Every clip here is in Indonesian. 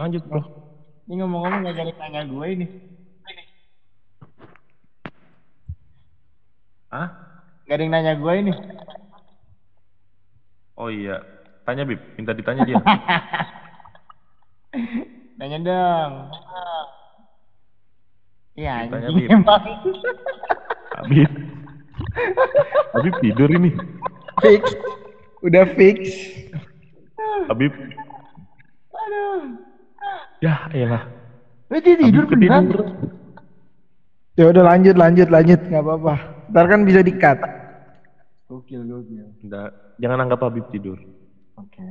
Lanjut, Bro. Ini ngomong-ngomong gak jadi tanya gue ini. Hah? Gak ada yang nanya gue ini. Oh iya. Tanya, Bib. Minta ditanya dia. Nanya dong. Iya, anjing Bib. emang. Habib. Habib tidur ini. Fix. Udah fix. Habib. Aduh. Ya, elah. Eh, dia tidur beneran. Ya udah lanjut lanjut lanjut nggak apa-apa. Ntar kan bisa dikat. Gokil, gokil. Nggak, jangan anggap Habib tidur. Oke.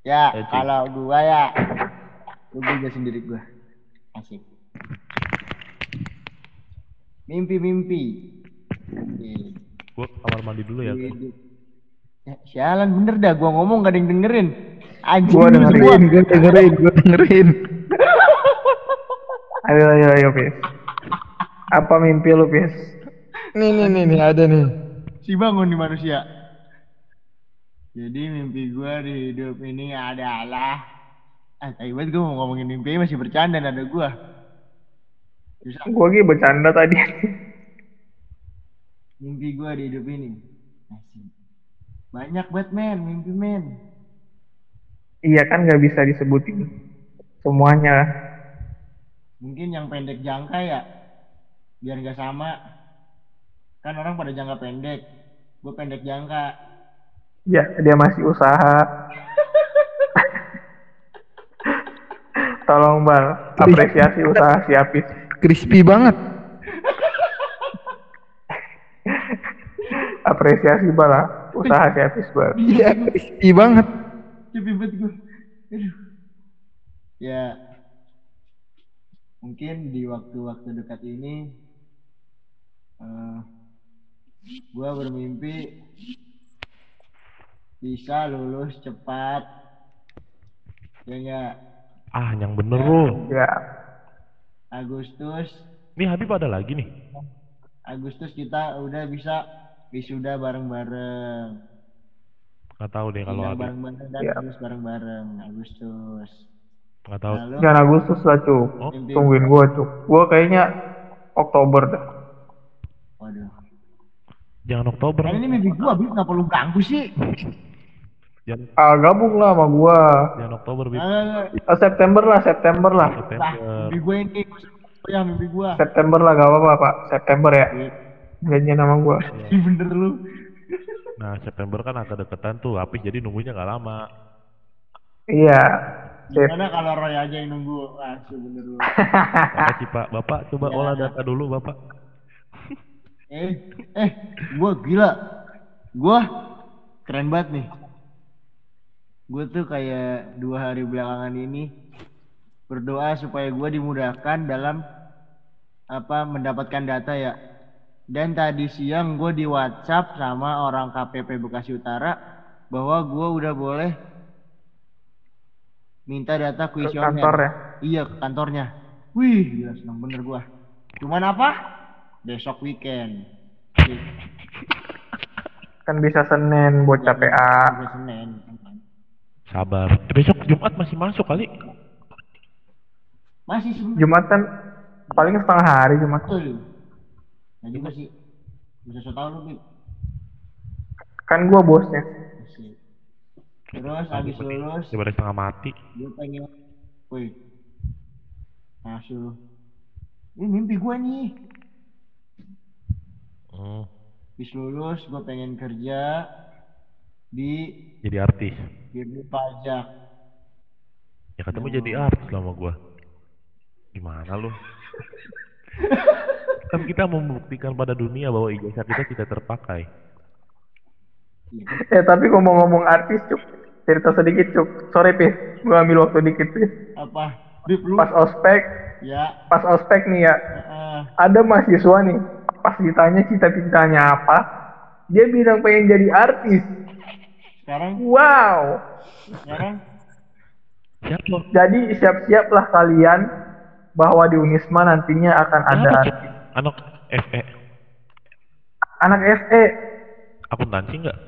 Ya, Eh, Cik. kalau gua ya, gua juga sendiri gua. Asik. Mimpi-mimpi. Mimpi. Gua kamar mandi dulu ya. Hidup. Ya, sialan bener dah, gua ngomong gak ada yang dengerin. Anjing Gua dengerin, gua dengerin, gua dengerin. ayo ayo ayo Pis. Apa mimpi lu Pis? Nih nih nih nih ada nih. Si bangun nih manusia. Jadi mimpi gua di hidup ini adalah Ah, tapi banget gue mau ngomongin mimpi masih bercanda nada gua. Bisa. Gua lagi bercanda tadi. mimpi gua di hidup ini Asik. Banyak banget men mimpi men iya kan nggak bisa disebutin semuanya. mungkin yang pendek jangka ya biar nggak sama kan orang pada jangka pendek gue pendek jangka Ya dia masih usaha. Tolong bang, apresiasi usaha si Apis. Crispy banget. apresiasi bala usaha si Apis bang. Iya crispy banget. cepet banget gue aduh ya mungkin di waktu-waktu dekat ini eh gue bermimpi bisa lulus cepat ya enggak Ah, yang bener lu. Ya Agustus Nih Habib ada lagi nih. Agustus kita udah bisa wisuda bareng-bareng Nggak tahu deh kalau Habib. bareng-bareng dan Iya. lulus bareng-bareng Agustus Nggak tahu. lalu jangan Agustus lah cuk. Oh, Tungguin gua cuk. Gua kayaknya Oktober dah. waduh jangan Oktober. kan ini mimpi gua Bib kenapa lu ganggu sih Jangan, Ah gabung lah sama gua. jangan Oktober, Bib. Ah, Ah, September lah, September lah. lah September. mimpi gua ini yang mimpi gua September lah gak apa-apa pak. September ya. Janjian sama gua. Ih, bener lu Nah, September kan agak deketan tuh. Habis jadi nunggunya nggak lama. Iya. Gimana kalau Roy aja yang nunggu ah bener lu Makasih Pak. Bapak coba Ya. olah data dulu, Bapak. eh eh gua gila gua keren banget nih gua tuh kayak dua hari belakangan ini berdoa supaya gua dimudahkan dalam apa mendapatkan data ya dan tadi siang gue di WhatsApp sama orang KPP Bekasi Utara bahwa gua udah boleh minta data Ke kuesioner kantor ya. Iya ke kantornya. Wih, gila seneng bener gua. Cuman apa? Besok weekend. Kan bisa Senin PA. Juga Senin. Sabar. Eh, besok Jumat masih masuk kali. Masih. Jumat kan paling setengah hari Jumat. Betul. Nah juga sih. Bisa so tau lu, Bib. Kan gua bosnya. Terus habis lulus, Daripada setengah mati. gue pengen, wih, masuk lu. Ini mimpi gua nih. Hmm, Habis lulus, gue pengen kerja di jadi artis. Dirjen Pajak. Ya ketemu jadi artis lama gua. Gimana lu? kan kita membuktikan pada dunia bahwa ijazah kita tidak terpakai. Eh tapi ngomong-ngomong artis cuk. Cerita sedikit cuk. Sorry Pis. Gua ambil waktu dikit Pis. Apa? Bib lu? Pas ospek. Ya. Pas ospek nih ya. Heeh. Ada mahasiswa nih. Pas ditanya cita-citanya apa. Dia bilang pengen jadi artis. sekarang, Wow. sekarang Siapa? Jadi siap-siaplah kalian bahwa di Unisma nantinya akan ada artis. Anak FE. anak FE Akuntansi nggak?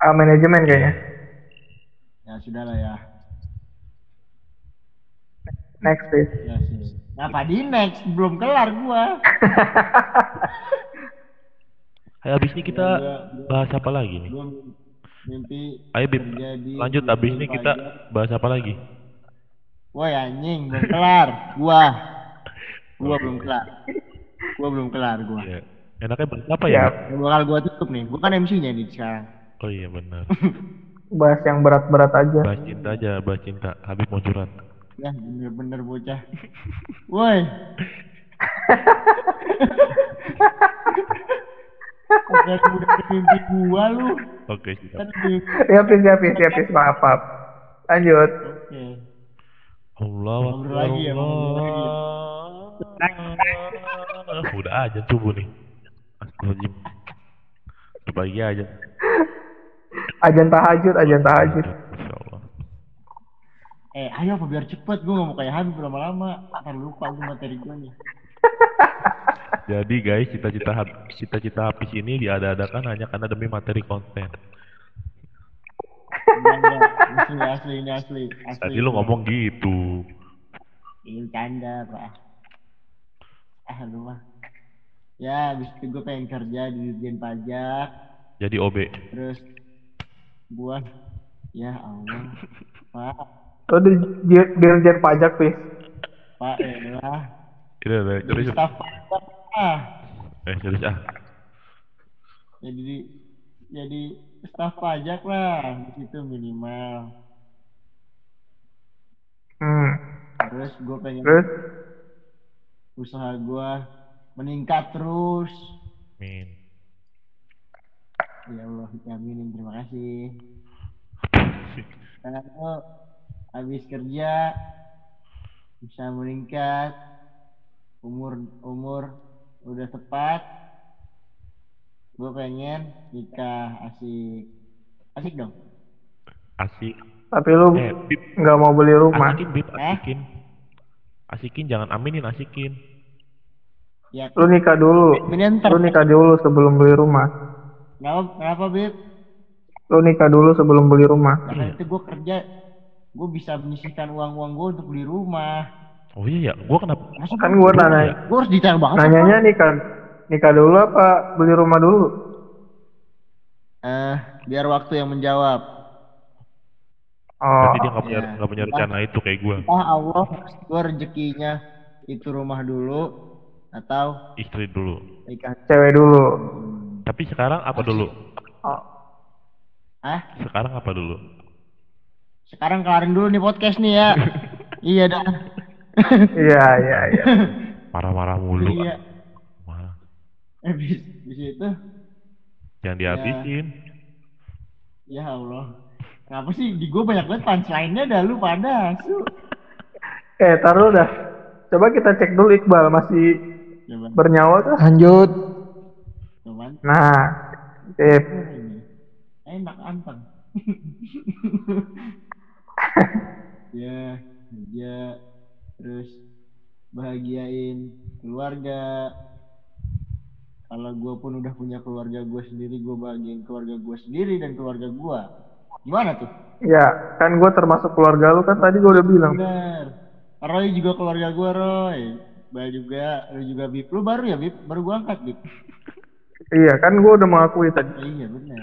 ah, manajemen kayaknya. Ya sudah lah ya. Next please. Ya sih. Kenapa di next? Belum kelar gua. Ayo abis ini kita Ya, gua- bahas apa lagi nih? Gua mimpi Ayo di lanjut abis ini kita bahas apa lagi? Woi anjing, belum kelar. Gua. Gua belum kelar. Gua belum kelar gua. Iya. Enaknya bahas apa Ya, ya? Bakal gua tutup nih. Gua kan MC-nya nih sekarang. Oh iya benar. bahas yang berat-berat aja. Bahas cinta aja, bahas cinta. Habib mau curhat. Ya bener-bener bocah. Woi. Udah udah mimpi gua lu. Oke, siap. Kan. Ya please, ya please, ya please, maaf, maaf. Lanjut. Oke. Allah ya. Allah. Udah aja subuh nih. Astagfirullahaladzim. Berbagi aja. Ajan tahajud, ajan tahajud. Masya Allah. Eh, ayo apa biar cepet gua gak mau kayak Habib lama-lama. Ntar lupa gua materi gua nih. Jadi guys, cita-cita cita-cita habis ini diada-adakan hanya karena demi materi konten. Asli, asli, asli. asli. Tadi lu ngomong gitu. Ini canda, Pak. Lu mah. Ya, habis itu gue pengen kerja di Dirjen Pajak. Jadi OB. Terus gua ya Allah. Pak, Lo di di- dirjen pajak please. Pak. Ini udah Jadi staf pajak ah. Eh serius ah. Jadi jadi staf pajak lah di situ minimal. Hmm. Terus gue pengen Terus? Usaha gua meningkat terus. Min. Ya Allah, aminin terima kasih. Karena lo habis kerja bisa meningkat umur umur udah tepat gue pengen nikah asik asik dong Asik. Tapi lu Eh, nggak mau beli rumah. Asikin, Bib. Eh? Asikin. Asikin, jangan aminin, asikin. Ya Lu nikah dulu. Lu nikah dulu sebelum beli rumah. kenapa kenapa beb Lu nikah dulu sebelum beli rumah. karena Iya. itu gue kerja gue bisa menyisihkan uang uang gue untuk beli rumah Oh iya ya, gua kenapa? Masa Kan gua nanya, gue harus detail banget nanyanya nikah nikah dulu apa beli rumah dulu? eh biar waktu yang menjawab Oh, Berarti dia nggak punya iya. nggak punya rencana itu kayak gua. ah Allah gue rezekinya itu rumah dulu atau Istri dulu. nikah cewek dulu. Hmm. Tapi sekarang apa dulu? Oh, ah Sekarang apa dulu? sekarang kelarin dulu nih podcast nih ya iya dah iya iya iya. Marah-marah mulu. iya Wah, habis di situ jangan dihabisin. ya Allah kenapa sih di gue banyak banget punchline-nya dah lu pada su Eh, taruh dah. Coba kita cek dulu Iqbal masih coba bernyawa tuh. Lanjut. cuman Nah, sip. enak anteng. Ya kerja terus bahagiain keluarga. Kalau gue pun udah punya keluarga gue sendiri gue bahagiain keluarga gue sendiri dan keluarga gue gimana tuh? Ya, kan gue termasuk keluarga lu kan tadi gue udah bilang. bener. Roy juga keluarga gue Roy Bah juga lu juga Bib lu baru ya Bib baru gue angkat Bib Iya, kan gue udah mengakui tadi. iya bener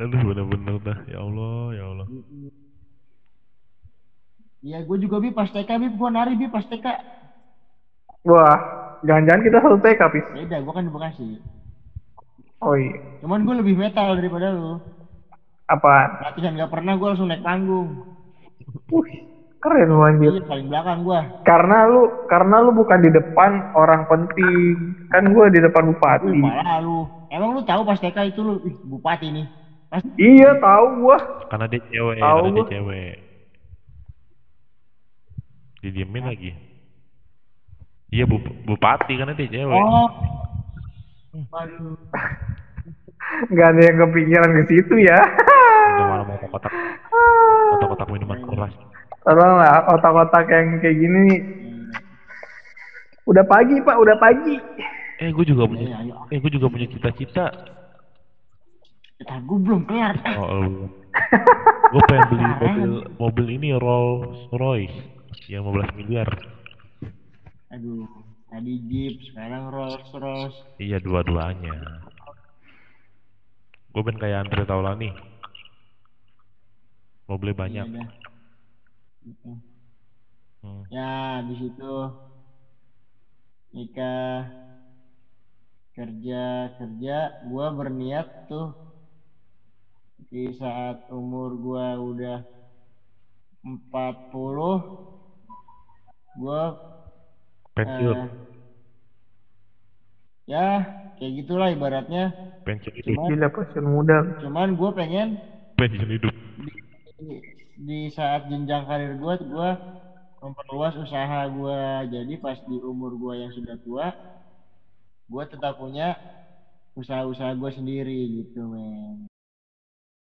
Aduh, bener-bener dah. Ya Allah, ya Allah. Iya, gue juga bi pas TK bi gue nari bi pas TK. Wah, jangan-jangan kita satu TK, Pis. Beda, gue kan di Bekasi. Oh iya. Cuman gue lebih metal daripada lu. Apaan? Latihan gak pernah gue langsung naik panggung. Wih, keren lu anjir. Iya, paling belakang gue. Karena lu karena lu bukan di depan orang penting. Kan gue di depan bupati. Wih, malah lu. Emang lu tahu pas TK itu lu, ih, bupati nih. Pas Iya, tahu gua. Karena dia cewek, Tahu karena dia gua. cewek. Didiemin lagi. Iya, bu bupati karena dia cewek. Oh. Waduh. Nggak ada yang kepikiran ke situ ya. Udah malam mau kotak kotak-kotak minuman keras. Tolong lah, otak-otak yang kayak gini nih. Udah pagi, Pak, udah pagi. Eh, gue juga punya. ayo. Eh, gue juga punya cita-cita. Kita gue belum kelar. Oh, oh. Gue pengen beli mobil mobil ini Rolls Royce yang 15 miliar. Aduh, tadi Jeep, sekarang Rolls Royce. Iya dua-duanya. Gue pengen kayak Andre Taulani. Mobilnya banyak. Iya. Gitu. Hmm. Ya, di situ nikah kerja kerja gua berniat tuh di saat umur gua udah 40 gua Pensiun, eh, ya kayak gitulah ibaratnya pensiun hidup, Cuma- Gila pasien muda. cuman gua pengen pensiun hidup. Di, saat jenjang karir gue gue memperluas usaha gue jadi pas di umur gue yang sudah tua gue tetap punya usaha-usaha gue sendiri gitu men